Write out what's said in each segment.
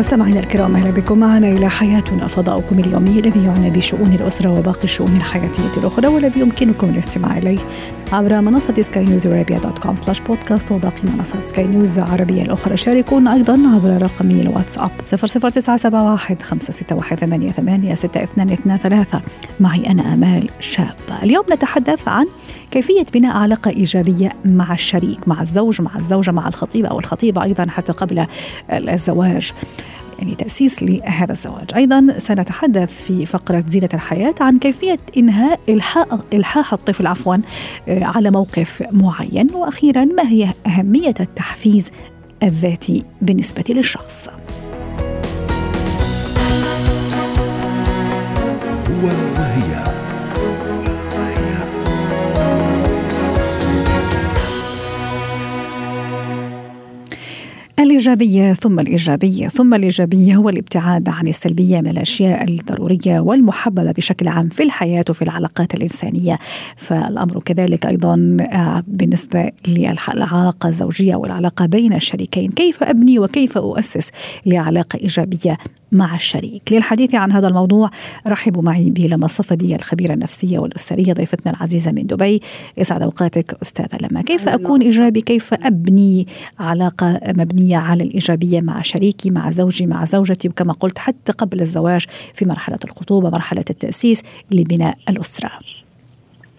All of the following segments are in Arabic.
مستمعينا الكرام أهلا بكم. معنا إلى حياتنا فضاؤكم اليومي الذي يعنى بشؤون الأسرة وباقي الشؤون الحياتية الأخرى والذي يمكنكم الاستماع إليه عبر منصة سكاي نيوز عربيه dot com slash podcast وباقي منصات سكاي نيوز العربية الأخرى. شاركونا أيضا عبر رقمي الواتساب 00971 561 88 6223 معي أنا آمال شابه اليوم نتحدث عن كيفية بناء علاقة إيجابية مع الشريك مع الزوج مع الزوجة مع الخطيب أو الخطيبة أيضا حتى قبل الزواج يعني تأسيس لهذا الزواج. أيضا سنتحدث في فقرة زينة الحياة عن كيفية إنهاء إلحاح, الطفل عفوا على موقف معين. وأخيرا ما هي أهمية التحفيز الذاتي بالنسبة للشخص؟ هو الإيجابية ثم الإيجابية ثم الإيجابية هو الابتعاد عن السلبية من الأشياء الضرورية والمحببة بشكل عام في الحياة وفي العلاقات الإنسانية. فالأمر كذلك أيضا بالنسبة للعلاقة الزوجية والعلاقة بين الشريكين. كيف أبني وكيف أؤسس لعلاقة إيجابية؟ مع الشريك. للحديث عن هذا الموضوع رحبوا معي بلما الصفدي الخبيرة النفسية والأسرية ضيفتنا العزيزة من دبي. يسعد أوقاتك أستاذة لما. كيف أكون إيجابي؟ كيف أبني علاقة مبنية على الإيجابية مع شريكي مع زوجي مع زوجتي؟ وكما قلت حتى قبل الزواج في مرحلة الخطوبة مرحلة التأسيس لبناء الأسرة.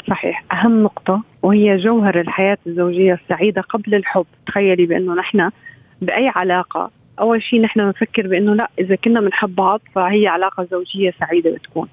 صحيح. أهم نقطة وهي جوهر الحياة الزوجية السعيدة قبل الحب. تخيلي بأنه نحن بأي علاقة أول شيء نحن بنفكر بإنه لا إذا كنا بنحب بعض فهي علاقة زوجية سعيدة بتكون.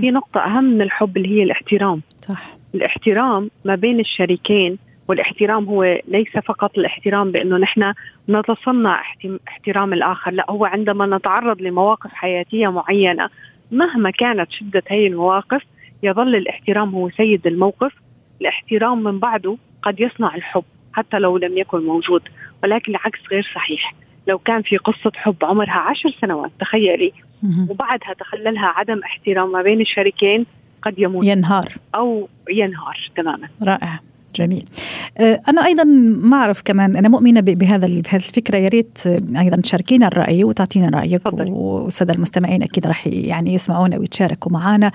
في نقطة أهم من الحب اللي هي الاحترام. صح. الاحترام ما بين الشريكين والاحترام هو ليس فقط الاحترام بإنه نحن نتصنع احترام الآخر لا هو عندما نتعرض لمواقف حياتية معينة مهما كانت شدة هي المواقف يظل الاحترام هو سيد الموقف. الاحترام من بعده قد يصنع الحب حتى لو لم يكن موجود ولكن العكس غير صحيح. لو كان في قصة حب عمرها عشر سنوات تخيلي. وبعدها تخللها عدم احترام ما بين الشريكين قد يموت. ينهار. أو ينهار تماما. رائع. جميل. أنا أيضا ما أعرف كمان أنا مؤمنة بهذا بهذه الفكرة. يا ريت أيضا تشاركينا الرأي وتعطينا رأيك والسادة المستمعين أكيد راح يعني يسمعونا ويتشاركوا معنا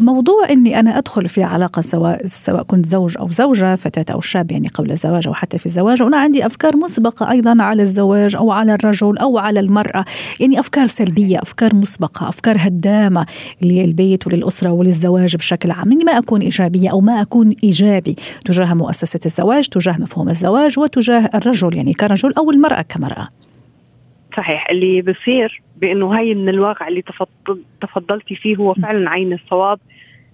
موضوع إني أنا أدخل في علاقة سواء سواء كنت زوج أو زوجة فتاة أو شاب يعني قبل الزواج أو حتى في الزواج وأنا عندي أفكار مسبقة أيضا على الزواج أو على الرجل أو على المرأة. يعني أفكار سلبية أفكار مسبقة أفكار هدامة للبيت وللأسرة وللزواج بشكل عام. إني ما أكون إيجابية أو ما أكون إيجابي تجاه مؤسسة الزواج تجاه مفهوم الزواج وتجاه الرجل يعني كرجل أو المرأة كمرأة. صحيح. اللي بصير بأنه هاي من الواقع اللي تفضل تفضلتي فيه هو فعلا عين الصواب.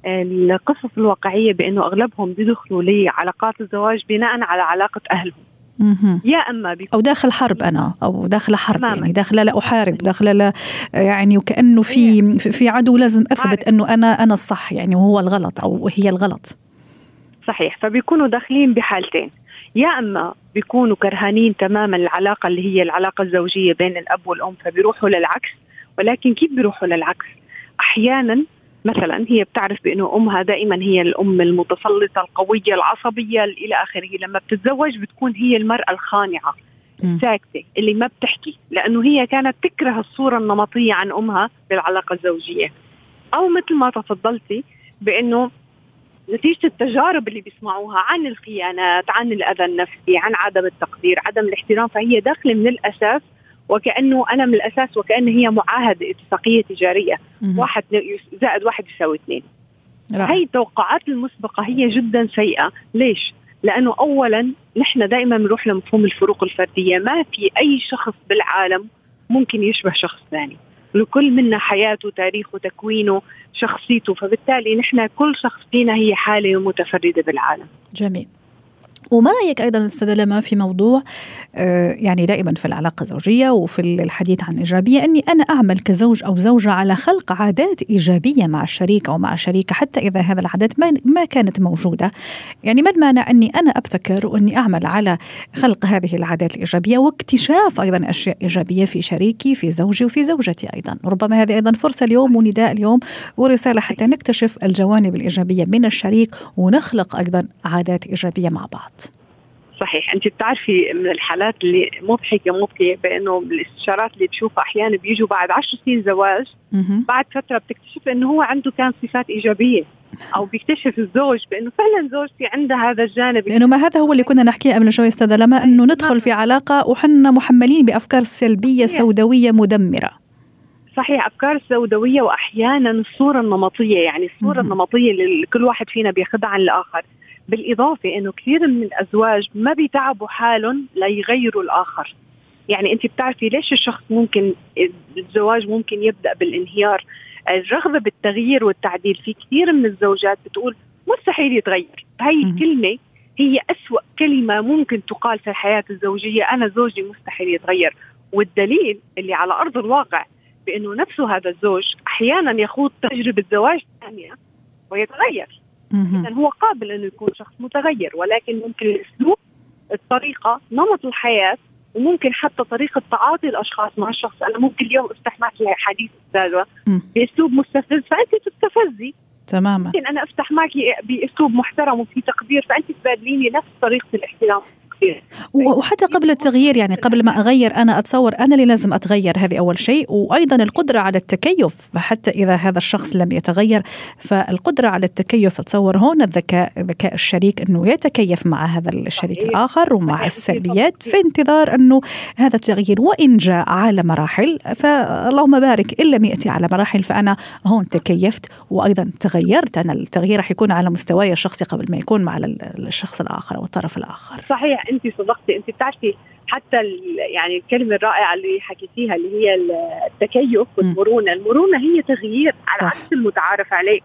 القصص الواقعية بأنه أغلبهم بيدخلوا لعلاقات الزواج بناء على علاقة أهلهم. يا أما بيكون أو داخل حرب أنا أو داخل حرب تماما. يعني داخله لا أحارب داخله لا يعني وكأنه في في عدو لازم أثبت أنه أنا أنا الصح يعني وهو الغلط أو هي الغلط. صحيح فبيكونوا داخلين بحالتين. يا أما بيكونوا كرهانين تماما العلاقة اللي هي العلاقة الزوجية بين الأب والأم فبيروحوا للعكس. ولكن كيف بيروحوا للعكس؟ أحيانا مثلا هي بتعرف بأنه أمها دائما هي الأم المتسلطة القوية العصبية إلى آخره. لما بتتزوج بتكون هي المرأة الخانعة الساكتة اللي ما بتحكي. لأنه هي كانت تكره الصورة النمطية عن أمها بالعلاقة الزوجية. أو مثل ما تفضلتي بأنه نتيجة التجارب اللي بيسمعوها عن الخيانات عن الأذى النفسي عن عدم التقدير عدم الاحترام فهي داخلة من الأساس وكأنه أنا من الأساس وكأن هي معاهدة اتفاقية تجارية. مم. واحد زائد واحد يساوي اثنين. هي التوقعات المسبقة هي جدا سيئة. ليش؟ لأنه أولا نحن دائما بنروح لمفهوم الفروق الفردية. ما في أي شخص بالعالم ممكن يشبه شخص ثاني. لكل منا حياته تاريخه تكوينه شخصيته. فبالتالي نحن كل شخص فينا هي حالة متفردة بالعالم. جميل. وما رأيك أيضا أستاذة لما في موضوع آه، يعني دائما في العلاقة الزوجية وفي الحديث عن الإيجابية إني أنا أعمل كزوج أو زوجة على خلق عادات إيجابية مع الشريك أو مع الشريكة حتى إذا هذا العادات ما ما كانت موجودة. يعني ما المانع إني أنا أبتكر وإني أعمل على خلق هذه العادات الإيجابية واكتشاف أيضا أشياء إيجابية في شريكي في زوجي وفي زوجتي أيضا. ربما هذه أيضا فرصة اليوم ونداء اليوم ورسالة حتى نكتشف الجوانب الإيجابية من الشريك ونخلق أيضا عادات إيجابية مع بعض. صحيح. أنت بتعرفي من الحالات اللي مضحكة مبكيه بأنه الاستشارات اللي بشوفها أحيانا بيجوا بعد عشر سنين زواج بعد فترة بتكتشف إنه هو عنده كان صفات إيجابية. أو بيكتشف الزوج بأنه فعلا زوجتي عندها هذا الجانب. لأنه ما هذا هو اللي كنا نحكيه قبل شوي أستاذة لما أنه ندخل في علاقة وحنا محملين بأفكار سلبية سوداوية مدمرة. صحيح أفكار سوداوية واحيانا الصورة النمطية يعني الصورة النمطية اللي كل واحد فينا بياخذها عن الآخر. بالإضافة أنه كثير من الأزواج ما بيتعبوا حالهم ليغيروا الآخر. يعني أنت بتعرفي ليش الشخص ممكن الزواج ممكن يبدأ بالانهيار؟ الرغبة بالتغيير والتعديل. في كثير من الزوجات بتقول مستحيل يتغير. هاي الكلمة هي أسوأ كلمة ممكن تقال في الحياة الزوجية. أنا زوجي مستحيل يتغير. والدليل اللي على أرض الواقع بأنه نفسه هذا الزوج أحيانا يخوض تجربة زواج ثانية ويتغير. اذا هو قابل انه يكون شخص متغير ولكن ممكن الأسلوب الطريقة نمط الحياة وممكن حتى طريقة تعاطي الأشخاص مع الشخص. أنا ممكن اليوم أفتح معك حديث أستاذة بأسلوب مستفز فأنت تستفزي. تماما. ممكن أنا أفتح معك بأسلوب محترم وفي تقدير فأنت تبادليني نفس طريقة الاحترام. وحتى قبل التغيير يعني قبل ما أغير أنا أتصور أنا اللي لازم أتغير هذه أول شيء. وأيضا القدرة على التكيف حتى إذا هذا الشخص لم يتغير فالقدرة على التكيف أتصور هون الذكاء ذكاء الشريك إنه يتكيف مع هذا الشريك الآخر ومع السلبيات في انتظار إنه هذا التغيير وإن جاء على مراحل فاللهم بارك إن لم يأتي على مراحل فأنا هون تكيفت. وأيضا تغيرت أنا التغيير راح يكون على مستواي الشخصي قبل ما يكون مع الشخص الآخر أو الطرف الآخر. صحيح. انت صدقتي انت بتعرفي حتى يعني الكلمة الرائعة اللي حكيتيها اللي هي التكيف والمرونة، المرونة هي تغيير على عكس المتعارف عليه.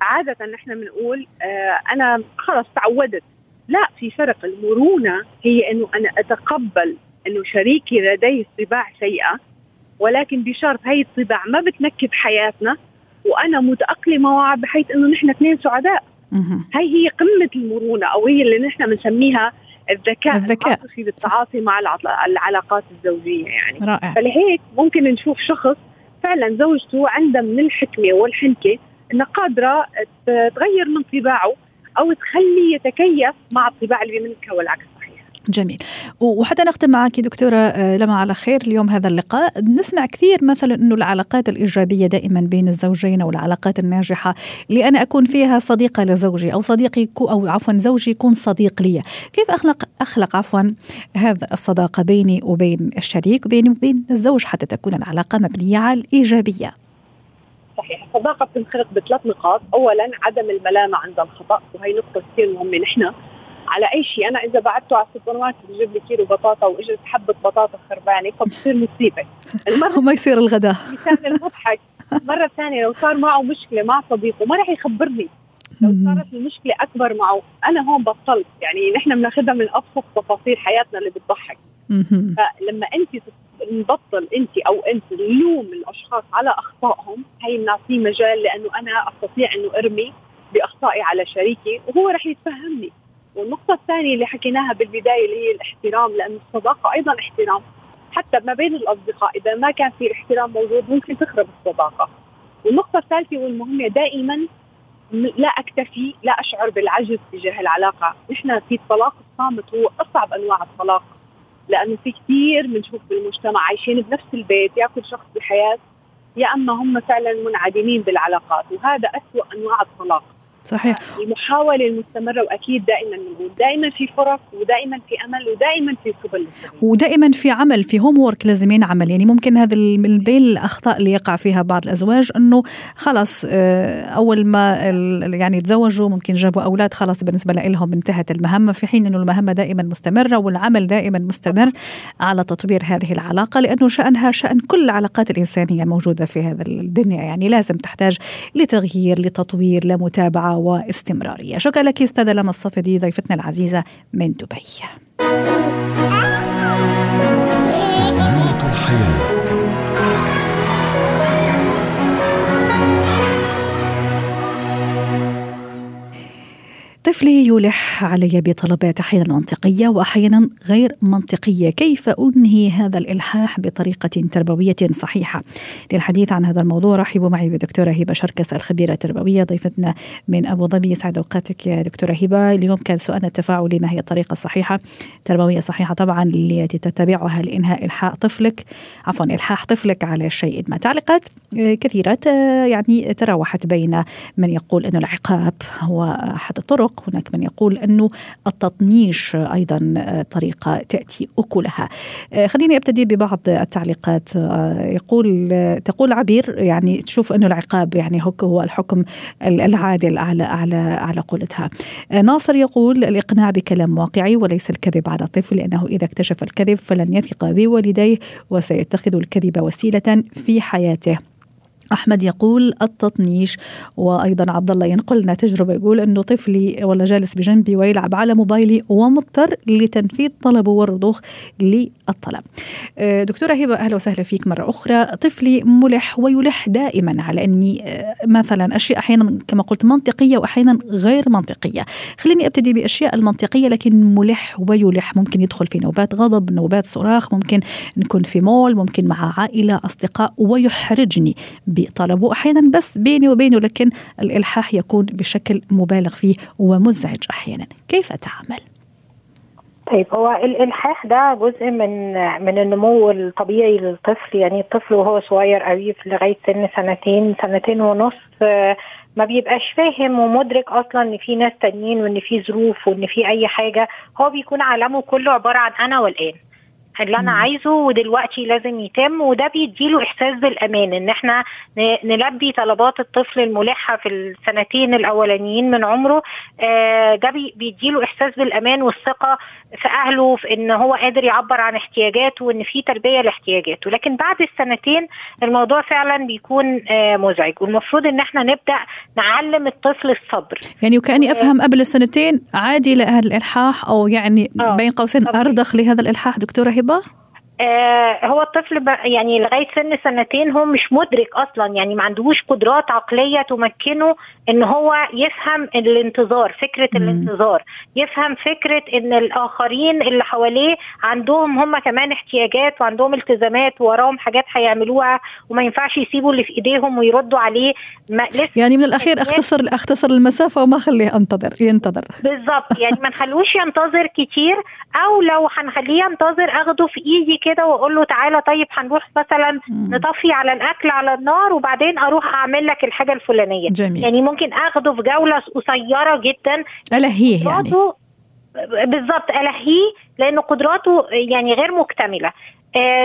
عادة نحن بنقول آه أنا خلص تعودت. لا في فرق المرونة هي إنه أنا أتقبل إنه شريكي لديه طباع سيئة ولكن بشرط هي الطباع ما بتنكب حياتنا وأنا متأقلمة معها بحيث إنه نحن اثنين سعداء. هي هي قمة المرونة أو هي اللي نحن بنسميها الذكاء الذكاء. في بالتعاطي مع العلاقات الزوجية يعني. رائع. فلهيك ممكن نشوف شخص فعلا زوجته عندها من الحكمة والحنكة انها قادرة تغير من طباعه أو تخليه يتكيف مع الطباع اللي منك والعكس. جميل. وحتى نختم معك دكتورة آه، لما على خير اليوم هذا اللقاء. نسمع كثير مثلا أنه العلاقات الإيجابية دائما بين الزوجين أو العلاقات الناجحة اللي أنا أكون فيها صديقة لزوجي أو صديقي أو عفوا زوجي يكون صديق لي. كيف أخلق أخلق عفوا هذا الصداقة بيني وبين الشريك وبيني وبين الزوج حتى تكون العلاقة مبنية على الإيجابية؟ صحيح. الصداقة بتنخلق بثلاث نقاط. أولا عدم الملامة عند الخطأ وهي نقطة كثير مهمة نحن. على أي شيء. أنا إذا بعته على السوبر ماركت بجيب لي كيلو بطاطا واجت حبة بطاطا خربانة فبتصير مصيبة. المرة وما يصير الغداء. مثال المضحك. مرة ثانية لو صار معه مشكلة مع صديقه ما راح يخبرني. لو صارت المشكلة أكبر معه. أنا هون بطلت. يعني نحن بناخذها من ابسط تفاصيل حياتنا اللي بتضحك. فلما أنت نبطل أنت أو أنت نلوم الأشخاص على أخطائهم هي بنعطيه مجال لأنه أنا أستطيع أنه أرمي بأخطائي على شريكي وهو رح يتفهمني. والنقطة الثانية اللي حكيناها بالبداية اللي هي الاحترام لأن الصداقة أيضا احترام. حتى ما بين الأصدقاء إذا ما كان في الاحترام موجود ممكن تخرب الصداقة. والنقطة الثالثة والمهمة دائما لا أكتفي لا أشعر بالعجز تجاه العلاقة. نحن في الطلاق الصامت هو أصعب أنواع الطلاق لأنه في كثير بنشوف بالمجتمع عايشين بنفس البيت يأكل شخص بحياة يا أما هم فعلا منعدمين بالعلاقات وهذا أسوأ أنواع الطلاق. صحيح. المحاولة المستمرة وأكيد دائما موجود دائما في فرص ودائما في أمل ودائما في سبل ودائما في عمل في هوم وورك لازم ينعمل يعني ممكن هذا من بين الأخطاء اللي يقع فيها بعض الأزواج أنه خلاص آه، أول ما يعني تزوجوا ممكن جابوا أولاد خلاص بالنسبة لهم انتهت المهمة في حين أنه المهمة دائما مستمرة والعمل دائما مستمر على تطوير هذه العلاقة لأنه شأنها شأن كل العلاقات الإنسانية موجودة في هذا الدنيا. يعني لازم تحتاج لتغيير لتطوير لمتابعة واستمرارية. شكرا لك أستاذة لما الصفدي ضيفتنا العزيزة من دبي. زينة الحياة. طفلي يلح علي بطلبات أحيانا منطقية وأحيانا غير منطقية، كيف أنهي هذا الإلحاح بطريقة تربوية صحيحة؟ للحديث عن هذا الموضوع رحبوا معي بدكتورة هبة شركس الخبيرة التربوية ضيفتنا من أبو ظبي. يسعد أوقاتك يا دكتورة هبة، اليوم كان سؤالنا التفاعلي ما هي الطريقة الصحيحة؟ تربوية صحيحة طبعا التي تتبعها لإنهاء إلحاح طفلك. عفوا إلحاح طفلك على شيء ما، تعليقات كثيرة يعني تراوحت بين من يقول إنه العقاب هو أحد الطرق. هناك من يقول أنه التطنيش أيضا طريقة تأتي أكلها. خليني أبتدي ببعض التعليقات. يقول تقول عبير يعني تشوف أنه العقاب يعني هو الحكم العادل على على على قولتها. ناصر يقول الإقناع بكلام واقعي وليس الكذب على الطفل لأنه إذا اكتشف الكذب فلن يثق بوالديه وسيتخذ الكذب وسيلة في حياته. أحمد يقول التطنيش وأيضا عبد الله ينقل لنا تجربه يقول إنه طفلي ولا جالس بجنبي ويلعب على موبايلي ومضطر لتنفيذ طلبه والرضوخ للطلب. آه، دكتورة هبة أهلا وسهلا فيك مرة أخرى، طفلي ملح ويلح دائما على إني آه، مثلا أشياء أحيانا كما قلت منطقية واحيانا غير منطقية. خليني أبتدي بأشياء المنطقية لكن ملح ويلح ممكن يدخل في نوبات غضب، نوبات صراخ، ممكن نكون في مول، ممكن مع عائلة، أصدقاء ويحرجني بطلبه أحيانا بس بيني وبينه لكن الإلحاح يكون بشكل مبالغ فيه ومزعج أحيانا. كيف أتعامل؟ طيب هو الإلحاح ده جزء من من النمو الطبيعي للطفل. يعني الطفل وهو صغير قوي لغاية سن سنتين سنتين ونص ما بيبقاش فاهم ومدرك أصلا إن في ناس تانيين وإن في ظروف وإن في أي حاجة. هو بيكون عالمه كله عبارة عن أنا والآن. اللي أنا عايزه ودلوقتي لازم يتم وده بيديله إحساس بالأمان إن إحنا نلبي طلبات الطفل الملحه في السنتين الأولانيين من عمره. آه، ده بيديله إحساس بالأمان والثقة في أهله في إن هو قادر يعبر عن احتياجاته وإن في تلبيه لاحتياجاته. لكن بعد السنتين الموضوع فعلا بيكون آه، مزعج. والمفروض إن إحنا نبدأ نعلم الطفل الصبر. يعني وكاني أفهم قبل السنتين عادي لهذا الإلحاح أو يعني آه، بين قوسين أرضخ لهذا الإلحاح. دكتورة هبة galiba. آه هو الطفل يعني لغاية سن سنتين هو مش مدرك أصلا يعني ما عندهوش قدرات عقلية تمكنه إن هو يفهم الانتظار فكرة م. الانتظار يفهم فكرة إن الآخرين اللي حواليه عندهم هم كمان احتياجات وعندهم التزامات وراهم حاجات هيعملوها وما ينفعش يسيبوا اللي في إيديهم ويردوا عليه ما يعني من الأخير اختصر أختصر المسافة وما خليه انتظر ينتظر بالظبط يعني ما نخلوش ينتظر كتير أو لو هنخليه ينتظر أخده في إيدي كده واقول له تعالى طيب هنروح مثلا نطفي على الأكل على النار وبعدين أروح أعمل لك الحاجة الفلانية. جميل. يعني ممكن أخده في جولة قصيرة جدا. ألهيه يعني. بالظبط ألهيه لأن قدراته يعني غير مكتملة.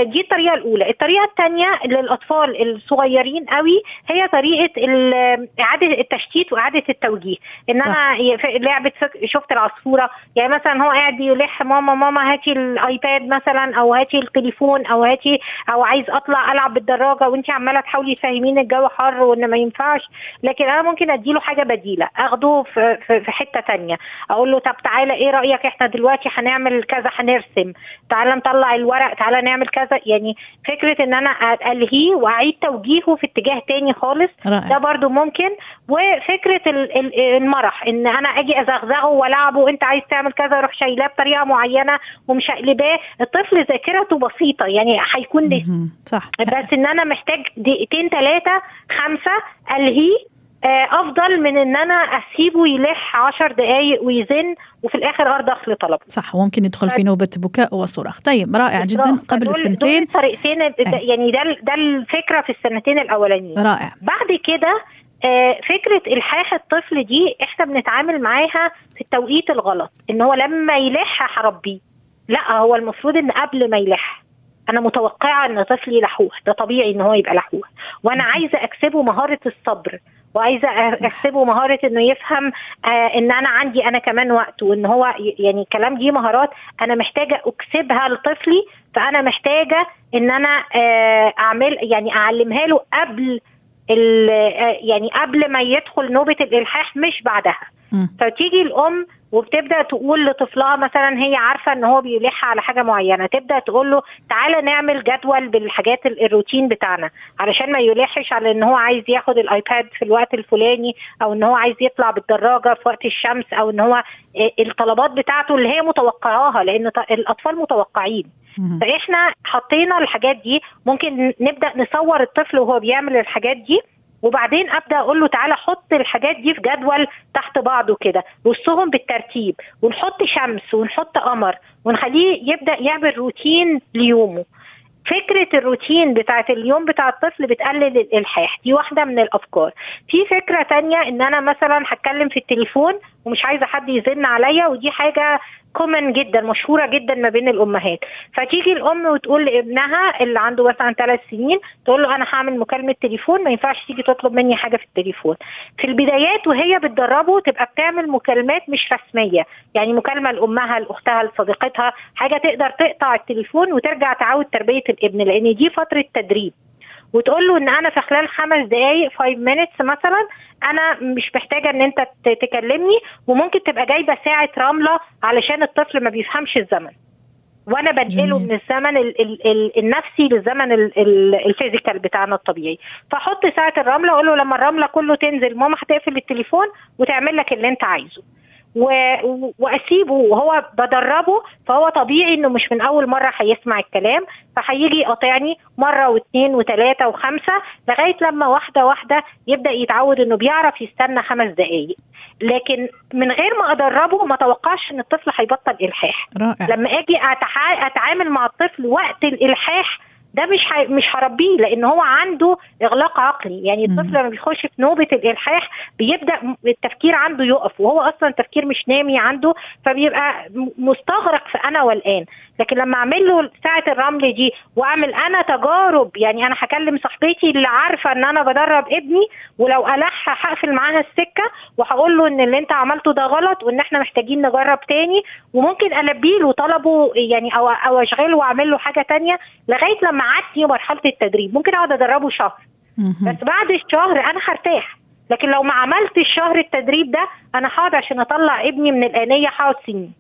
دي الطريقة الأولى. الطريقة الثانية للأطفال الصغيرين قوي هي طريقة إعادة التشتيت وإعادة التوجيه. ان أنا لعبة شفت العصفورة. يعني مثلا هو قاعد يلح ماما ماما هاتي الآيباد مثلا أو هاتي التليفون أو هاتي أو عايز أطلع ألعب بالدراجة وانت عمالة تحاولي تفهمين الجو حر وإن ما ينفعش. لكن أنا ممكن أديله حاجة بديلة أخده في, في حتة ثانية أقول له طب تعالى إيه رأيك إحنا دلوقتي هنعمل كذا هنرسم. تعالى نطلع الورق تعالى نعمل كذا يعني فكرة إن أنا ألهيه وأعيد توجيهه في اتجاه تاني خالص رائع. ده برضو ممكن. وفكرة المرح إن أنا أجي أزغزغه وألعبه أنت عايز تعمل كذا أروح شايلاه بطريقة معينة ومشقلباه الطفل ذاكرته بسيطة يعني هيكون لسه صح. بس إن أنا محتاج دقيقتين ثلاثة خمسة ألهيه أفضل من إن أنا أسيبه يلح عشر دقائق ويزن وفي الآخر ارضخ لطلبه صح وممكن يدخل في نوبة بكاء وصراخ طيب رائع جدا. قبل السنتين طريقتين آه. يعني ده ده الفكرة في السنتين الأولانيين. رائع. بعد كده آه فكرة إلحاح الطفل دي إحنا بنتعامل معاها في التوقيت الغلط إن هو لما يلح هربيه. لا هو المفروض إن قبل ما يلح. أنا متوقعة إن طفلي لحوح ده طبيعي إن هو يبقى لحوح. وأنا عايزة أكسبه مهارة الصبر وعايزة أكسبه مهارة إنه يفهم آه إن أنا عندي أنا كمان وقت وإن هو يعني الكلام دي مهارات أنا محتاجة أكسبها لطفلي فأنا محتاجة إن أنا آه اعمل يعني أعلمها له قبل آه، يعني قبل ما يدخل نوبة الإلحاح مش بعدها. فتيجي الأم وبتبدأ تقول لطفلها مثلا هي عارفة إن هو بيلح على حاجة معينة تبدأ تقول له تعالى نعمل جدول بالحاجات ال- الروتين بتاعنا علشان ما يلحش على إن هو عايز ياخد الآيباد في الوقت الفلاني أو إن هو عايز يطلع بالدراجة في وقت الشمس أو إن هو آه، الطلبات بتاعته اللي هي متوقعاها لأن الأطفال متوقعين. فإحنا حطينا الحاجات دي ممكن نبدأ نصور الطفل وهو بيعمل الحاجات دي وبعدين أبدأ أقول له تعالى حط الحاجات دي في جدول تحت بعضه كده رصهم بالترتيب ونحط شمس ونحط قمر ونخليه يبدأ يعمل روتين ليومه. فكرة الروتين بتاعت اليوم بتاع الطفل بتقلل الإلحاح دي واحدة من الأفكار. في فكرة تانية إن أنا مثلا هتكلم في التليفون ومش عايزة حد يزن عليا ودي حاجة كومن جدا مشهورة جدا ما بين الأمهات. فتيجي الأم وتقول لابنها اللي عنده مثلا ثلاث سنين تقول له أنا هعمل مكالمة تليفون ما ينفعش تيجي تطلب مني حاجة في التليفون. في البدايات وهي بتدربه تبقى بتعمل مكالمات مش رسمية. يعني مكالمة لأمها لأختها لصديقتها حاجة تقدر تقطع التليفون وترجع تعود تربية الابن لأن دي فترة تدريب. وتقول له إن أنا في خلال خمس دقائق 5 minutes مثلا أنا مش محتاجة إن أنت تكلمني وممكن تبقى جايبة ساعة رملة علشان الطفل ما بيفهمش الزمن. وأنا جميل. من الزمن ال ال ال النفسي للزمن ال ال الفيزيكال بتاعنا الطبيعي. فحط ساعة الرملة أقول له لما الرملة كله تنزل ماما هتقفل التليفون وتعمل لك اللي أنت عايزه. و... واسيبه وهو بدربه فهو طبيعي انه مش من اول مرة هيسمع الكلام فهيجي يقاطعني مرة واثنين وثلاثة وخمسة لغاية لما واحدة واحدة يبدأ يتعود انه بيعرف يستنى خمس دقائق لكن من غير ما أدربه ما توقعش إن الطفل هيبطل إلحاح. رائع. لما أجي أتح... أتعامل مع الطفل وقت الإلحاح ده مش ح... مش هربيه لأن هو عنده إغلاق عقلي يعني. الطفل لما بيخش في نوبة الإلحاح بيبدأ التفكير عنده يقف وهو أصلا التفكير مش نامي عنده فبيبقى مستغرق في أنا والآن لكن لما أعمل له ساعة الرمل دي وأعمل أنا تجارب يعني أنا هكلم صاحبتي اللي عارفة إن أنا بدرب ابني ولو الح هقفل معاها السكة وهقول له إن اللي أنت عملته ده غلط وإن إحنا محتاجين نجرب تاني وممكن البي له طلبه يعني أو أو أشغله وأعمل له حاجة تانية لغاية لما عدي مرحله التدريب. ممكن أقعد أدربه شهر. بس بعد الشهر أنا هرتاح. لكن لو ما عملتش شهر التدريب ده أنا هقعد عشان أطلع ابني من الانيه هقعد سنين.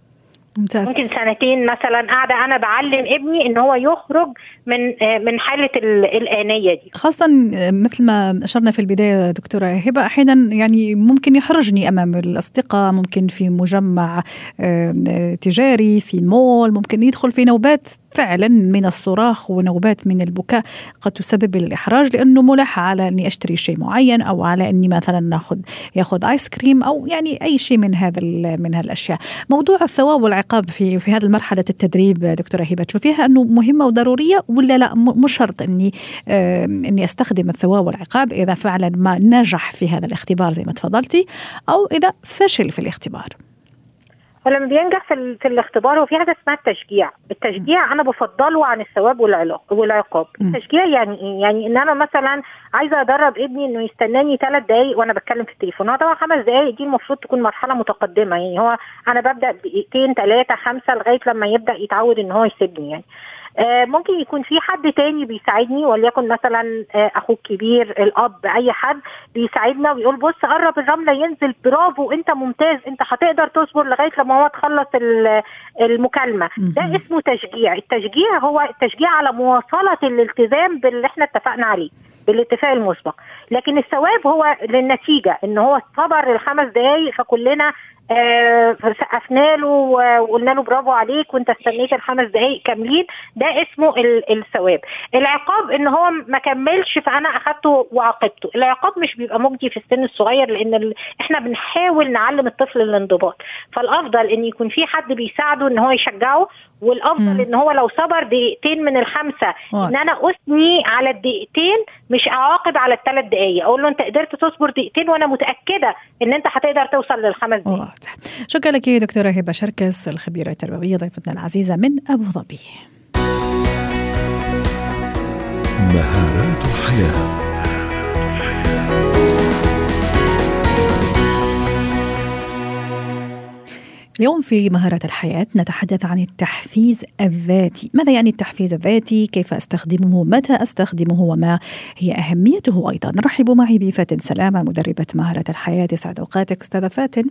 ممتاز. ممكن سنتين مثلا قاعدة أنا بعلم ابني إن هو يخرج من آه، من حالة ال- الانيه دي. خاصة مثل ما أشرنا في البداية دكتورة هبة أحيانا يعني ممكن يحرجني أمام الأصدقاء ممكن في مجمع آه، تجاري في مول ممكن يدخل في نوبات فعلا من الصراخ ونوبات من البكاء قد تسبب الإحراج لأنه ملح على أني أشتري شيء معين أو على أني مثلا ناخذ ياخذ آيس كريم أو يعني أي شيء من هذا من هالأشياء. موضوع الثواب والعقاب في في هذه المرحلة التدريب دكتورة هبة تشوفيها أنه مهمة وضرورية ولا لا؟ م- مش شرط أني آه، أني أستخدم الثواب والعقاب إذا فعلا ما نجح في هذا الاختبار زي ما تفضلتي أو إذا فشل في الاختبار. ولما بينجح في, في الاختبار هو في حاجة اسمها التشجيع. التشجيع أنا بفضله عن الثواب والعقاب. التشجيع يعني إيه؟ يعني إن أنا مثلا عايزة أدرب ابني إنه يستناني ثلاث دقائق وأنا بتكلم في التليفون. هو طبعا خمس دقائق دي المفروض تكون مرحلة متقدمة. يعني هو أنا ببدأ دقيقتين ثلاثة خمسة لغاية لما يبدأ يتعود إن هو يسيبني يعني. ممكن يكون في حد تاني بيساعدني وليكن مثلا آه، أخوك كبير الأب أي حد بيساعدنا ويقول بص قرب الرملة ينزل برافو أنت ممتاز أنت هتقدر تصبر لغاية لما هو تخلص ال- المكالمة. ده. اسمه تشجيع. التشجيع هو التشجيع على مواصلة الالتزام باللي إحنا اتفقنا عليه بالاتفاق المسبق. لكن الثواب هو للنتيجة إن هو صبر الخمس دقائق فكلنا آه، سقفنا له وقلنا له برافو عليك وانت استنيت الخمس دقائق كاملين ده اسمه ال- الثواب العقاب ان هو ما كملش فانا اخدته وعاقبته العقاب مش بيبقى مجدي في السن الصغير لأن. إحنا بنحاول نعلم الطفل الانضباط فالأفضل إن يكون في حد بيساعده إن هو يشجعه والأفضل مم. إن هو لو صبر دقيقتين من الخمسة إن واضح. أنا أثني على الدقيقتين مش أعاقب على الثلاث دقائق أقول له أنت قدرت تصبر دقيقتين وأنا متأكدة إن أنت هتقدر توصل للخمس دقائق واضح شكرا لك دكتورة هبة شركس الخبيرة التربوية ضيفتنا العزيزة من أبو ظبي. مهارات حياه اليوم في مهارات الحياة نتحدث عن التحفيز الذاتي. ماذا يعني التحفيز الذاتي؟ كيف أستخدمه؟ متى أستخدمه؟ وما هي أهميته أيضا؟ نرحب معي بفاتن سلامة مدربة مهارات الحياة يسعد أوقاتك. أستاذة فاتن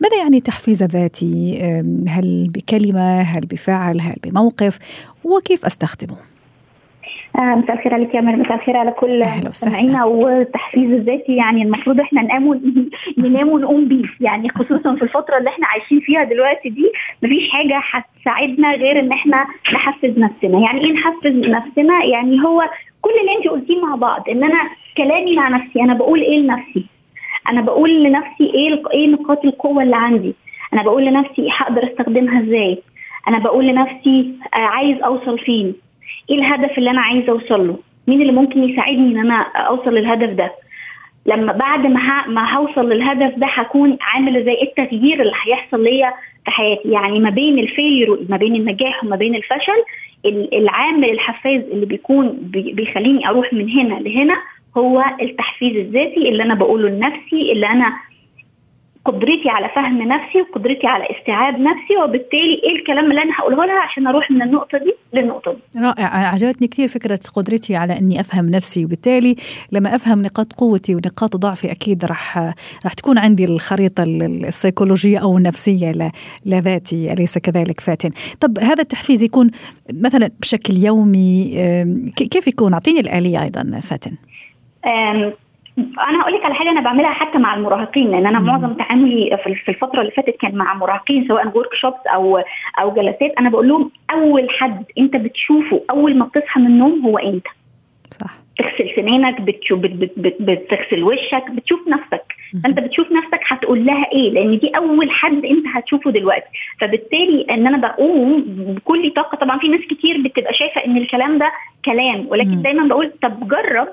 ماذا يعني التحفيز الذاتي؟ هل بكلمة؟ هل بفعل؟ هل بموقف؟ وكيف أستخدمه؟ مساء الخير عليك يا مريم مساء الخير على كل مستمعينا والتحفيز الذاتي يعني المفروض إحنا ننام ننام ونقوم بيه يعني خصوصا في الفترة اللي إحنا عايشين فيها دلوقتي دي مفيش حاجة هتساعدنا غير إن إحنا نحفز نفسنا. يعني إيه نحفز نفسنا؟ يعني هو كل اللي انت قلتيه مع بعض إن أنا كلامي مع نفسي أنا بقول إيه لنفسي؟ أنا بقول لنفسي إيه إيه نقاط القوة اللي عندي؟ أنا بقول لنفسي هقدر أستخدمها إزاي؟ أنا بقول لنفسي آه، عايز أوصل فين؟ إيه الهدف اللي أنا عايزة اوصل له؟ مين اللي ممكن يساعدني إن أنا أوصل للهدف ده؟ لما بعد ما ما هوصل للهدف ده هكون عامل زي التغيير اللي هيحصل ليا في حياتي. يعني ما بين الفيلير ما بين النجاح وما بين الفشل العامل الحفاز اللي بيكون بيخليني أروح من هنا لهنا هو التحفيز الذاتي اللي أنا بقوله لنفسي اللي أنا قدرتي على فهم نفسي وقدرتي على استيعاب نفسي وبالتالي إيه الكلام اللي أنا هقوله لها عشان أروح من النقطة دي للنقطة دي. رائع عجبتني كثير فكرة قدرتي على إني أفهم نفسي وبالتالي لما أفهم نقاط قوتي ونقاط ضعفي أكيد راح راح تكون عندي الخريطة السيكولوجية أو النفسية لذاتي أليس كذلك فاتن؟ طب هذا التحفيز يكون مثلا بشكل يومي كيف يكون؟ أعطيني الآلية أيضا فاتن. أنا هقول لك على حاجة أنا بعملها حتى مع المراهقين لأن أنا معظم تعاملي في الفترة اللي فاتت كان مع مراهقين سواء ورك شوبس أو أو جلسات. أنا بقول لهم أول حد أنت بتشوفه أول ما بتصحى من النوم هو أنت. صح. تغسل سنانك بتشوف بت بت بت بتغسل وشك بتشوف نفسك. فأنت بتشوف نفسك هتقول لها إيه لأن دي أول حد أنت هتشوفه دلوقتي. فبالتالي إن أنا بقوم بكل طاقة طبعا في ناس كتير بتبقى شايفة إن الكلام ده كلام ولكن دايما بقول طب جرب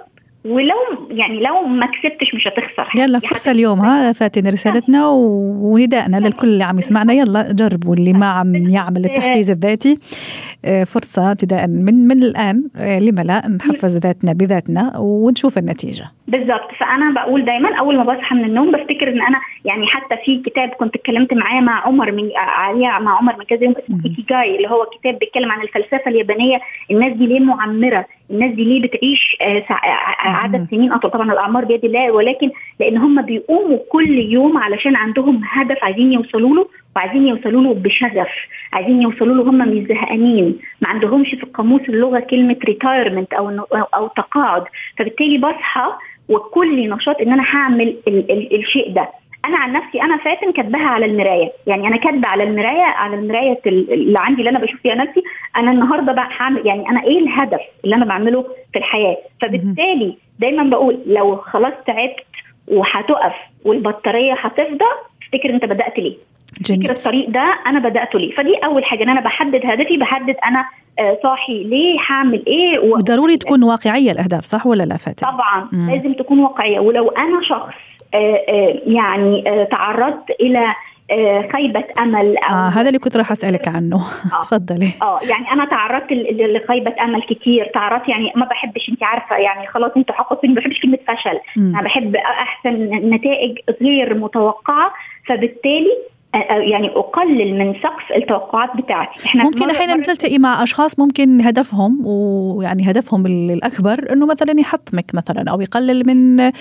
ولو يعني لو ما كسبتش مش هتخسر. يلا فرصة اليوم ها فاتن رسالتنا وندائنا للكل اللي عم يسمعنا. يلا جربوا اللي ما عم يعمل التحفيز الذاتي. آه، فرصة ابتداء من من الآن آه، لما لا نحفز ذاتنا بذاتنا ونشوف النتيجة. بالظبط فأنا بقول دايما أول ما بصحى من النوم بفتكر إن أنا يعني حتى في كتاب كنت اتكلمت معاه مع عمر من عليه مع عمر من كذا يوم اسمه ايكيجاي اللي هو كتاب بيتكلم عن الفلسفة اليابانية. الناس دي ليه معمرة؟ الناس دي ليه بتعيش آه، عدد سنين؟ اطول طبعا الأعمار بيد الله ولكن لأن هم بيقوموا كل يوم علشان عندهم هدف عايزين يوصلوا له وعايزين يوصلوا له بشغف عايزين يوصلوا له هم مش زهقانين ما عندهمش في القاموس اللغة كلمة ريتايرمنت أو أو تقاعد. فبالتالي بصحى وكل نشاط إن أنا هعمل ال ال الشيء ده. أنا عن نفسي أنا فاتن كاتباها على المراية. يعني أنا كاتبة على المراية على المراية اللي عندي اللي أنا بشوف فيها نفسي أنا النهارده بقى هعمل يعني أنا إيه الهدف اللي أنا بعمله في الحياة؟ فبالتالي دايما بقول لو خلاص تعبت وهتقف والبطارية هتفضى افتكر أنت بدأت ليه؟ جميل. فكر الطريق ده أنا بدأته ليه؟ فدي أول حاجة إن أنا بحدد هدفي بحدد أنا آه، صاحي ليه هعمل إيه و... وضروري تكون واقعية الأهداف صح ولا لا فاتن؟ طبعا مم. لازم تكون واقعية. ولو أنا شخص يعني تعرضت إلى خيبة أمل أو آه هذا اللي كنت راح أسألك عنه. آه. تفضلي. آه يعني أنا تعرضت لخيبة أمل كتير. تعرضت يعني ما بحبش أنت عارفة يعني خلاص أنت حققتني ما بحبش كلمة فشل. أنا بحب أحسن نتائج غير متوقعة فبالتالي يعني أقلل من سقف التوقعات بتاعتي إحنا ممكن أحيانا تلتقي مع أشخاص ممكن هدفهم ويعني هدفهم الأكبر إنه مثلا يحطمك مثلا أو يقلل من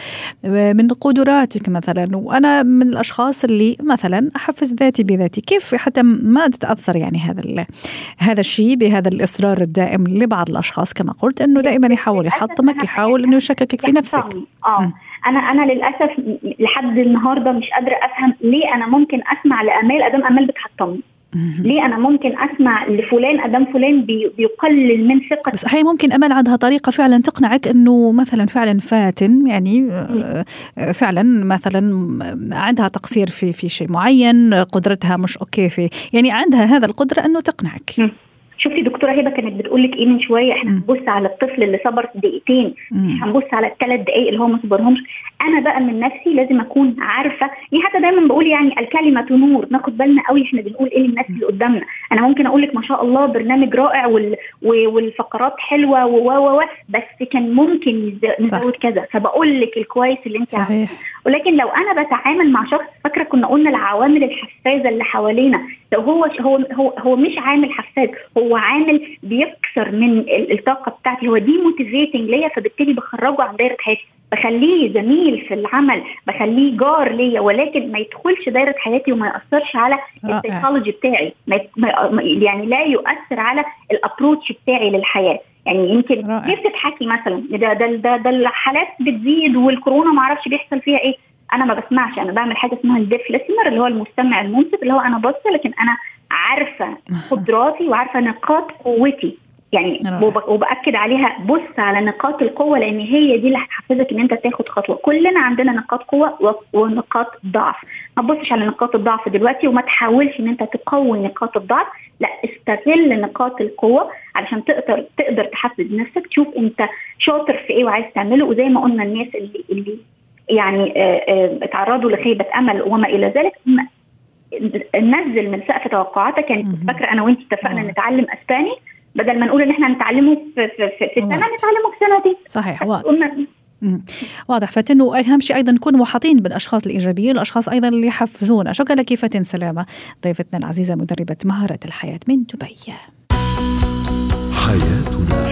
من قدراتك مثلا. وأنا من الأشخاص اللي مثلا أحفز ذاتي بذاتي. كيف حتى ما تتأثر يعني هذا هذا الشيء بهذا الإصرار الدائم لبعض الأشخاص؟ كما قلت إنه دائما يحاول يحطمك يحاول إنه يشككك في نفسك. آه. أنا أنا للأسف لحد النهارده مش قادرة أفهم ليه أنا ممكن أسمع لأمال أدام أمال بتحطمني. ليه أنا ممكن أسمع لفلان أدام فلان بيقلل من ثقتي بس أحيانا ممكن امل عندها طريقة فعلا تقنعك إنه مثلا فعلا فاتن يعني آه، فعلا مثلا عندها تقصير في في شيء معين قدرتها مش أوكي في يعني عندها هذا القدرة إنه تقنعك. شفتي دكتوره هبه كانت بتقول لك إيه من شوية إحنا هنبص على الطفل اللي صبر دقيقتين هنبص على الثلاث دقائق اللي هو ما صبرهمش. أنا بقى من نفسي لازم أكون عارفة يعني حتى دايما بقول يعني الكلمة نور ناخد بالنا قوي إحنا بنقول إيه للناس اللي قدامنا. أنا ممكن أقول لك ما شاء الله برنامج رائع وال... والفقرات حلوة و و بس كان ممكن نزود كذا. فبقول لك الكويس اللي أنت صحيح. ولكن لو أنا بتعامل مع شخص فاكرة كنا قلنا العوامل الحفازه اللي حوالينا. لو هو هو هو, هو مش عامل حفاز هو عامل بيكسر من الطاقة بتاعتي. هو دي موتيفيتنج ليا فبالتالي بخرجه عن دايرة حياتي. بخليه زميل في العمل بخليه جار ليا ولكن ما يدخلش دايرة حياتي وما يأثرش على السيكولوجي بتاعي. ما يعني لا يؤثر على ال approach بتاعي للحياة. يعني يمكن كيف تضحكي مثلا ده ده ده, ده الحالات بتزيد والكورونا ما أعرفش بيحصل فيها إيه. أنا ما بسمعش أنا بعمل حاجة اسمها ال deaf listener اللي هو المستمع المنصف اللي هو أنا بص لكن أنا عارفة قدراتي وعارفة نقاط قوتي. يعني وبأكد عليها بص على نقاط القوة لأن هي دي اللي هتحفزك إن أنت تاخد خطوة. كلنا عندنا نقاط قوة ونقاط ضعف. ما تبصش على نقاط الضعف دلوقتي وما تحاولش إن أنت تقوي نقاط الضعف. لا استغل نقاط القوة علشان تقدر تقدر تحفز نفسك تشوف أنت شاطر في إيه وعايز تعمله. وزي ما قلنا الناس اللي اللي يعني اتعرضوا لخيبة أمل وما إلى ذلك. نزل من سقف توقعاتك يعني كنت فاكرة أنا وانت اتفقنا نتعلم أسباني بدل ما نقول إن إحنا نتعلمه في, في, في, في سنه نتعلمه في سنتين صحيح واضح. واضح. فاتن اهم شيء أيضا نكون محاطين بالأشخاص الايجابيين الأشخاص أيضا اللي يحفزونا. شكرا لك فاتن سلامة ضيفتنا العزيزة مدربة مهارة الحياة من دبي. حياتنا.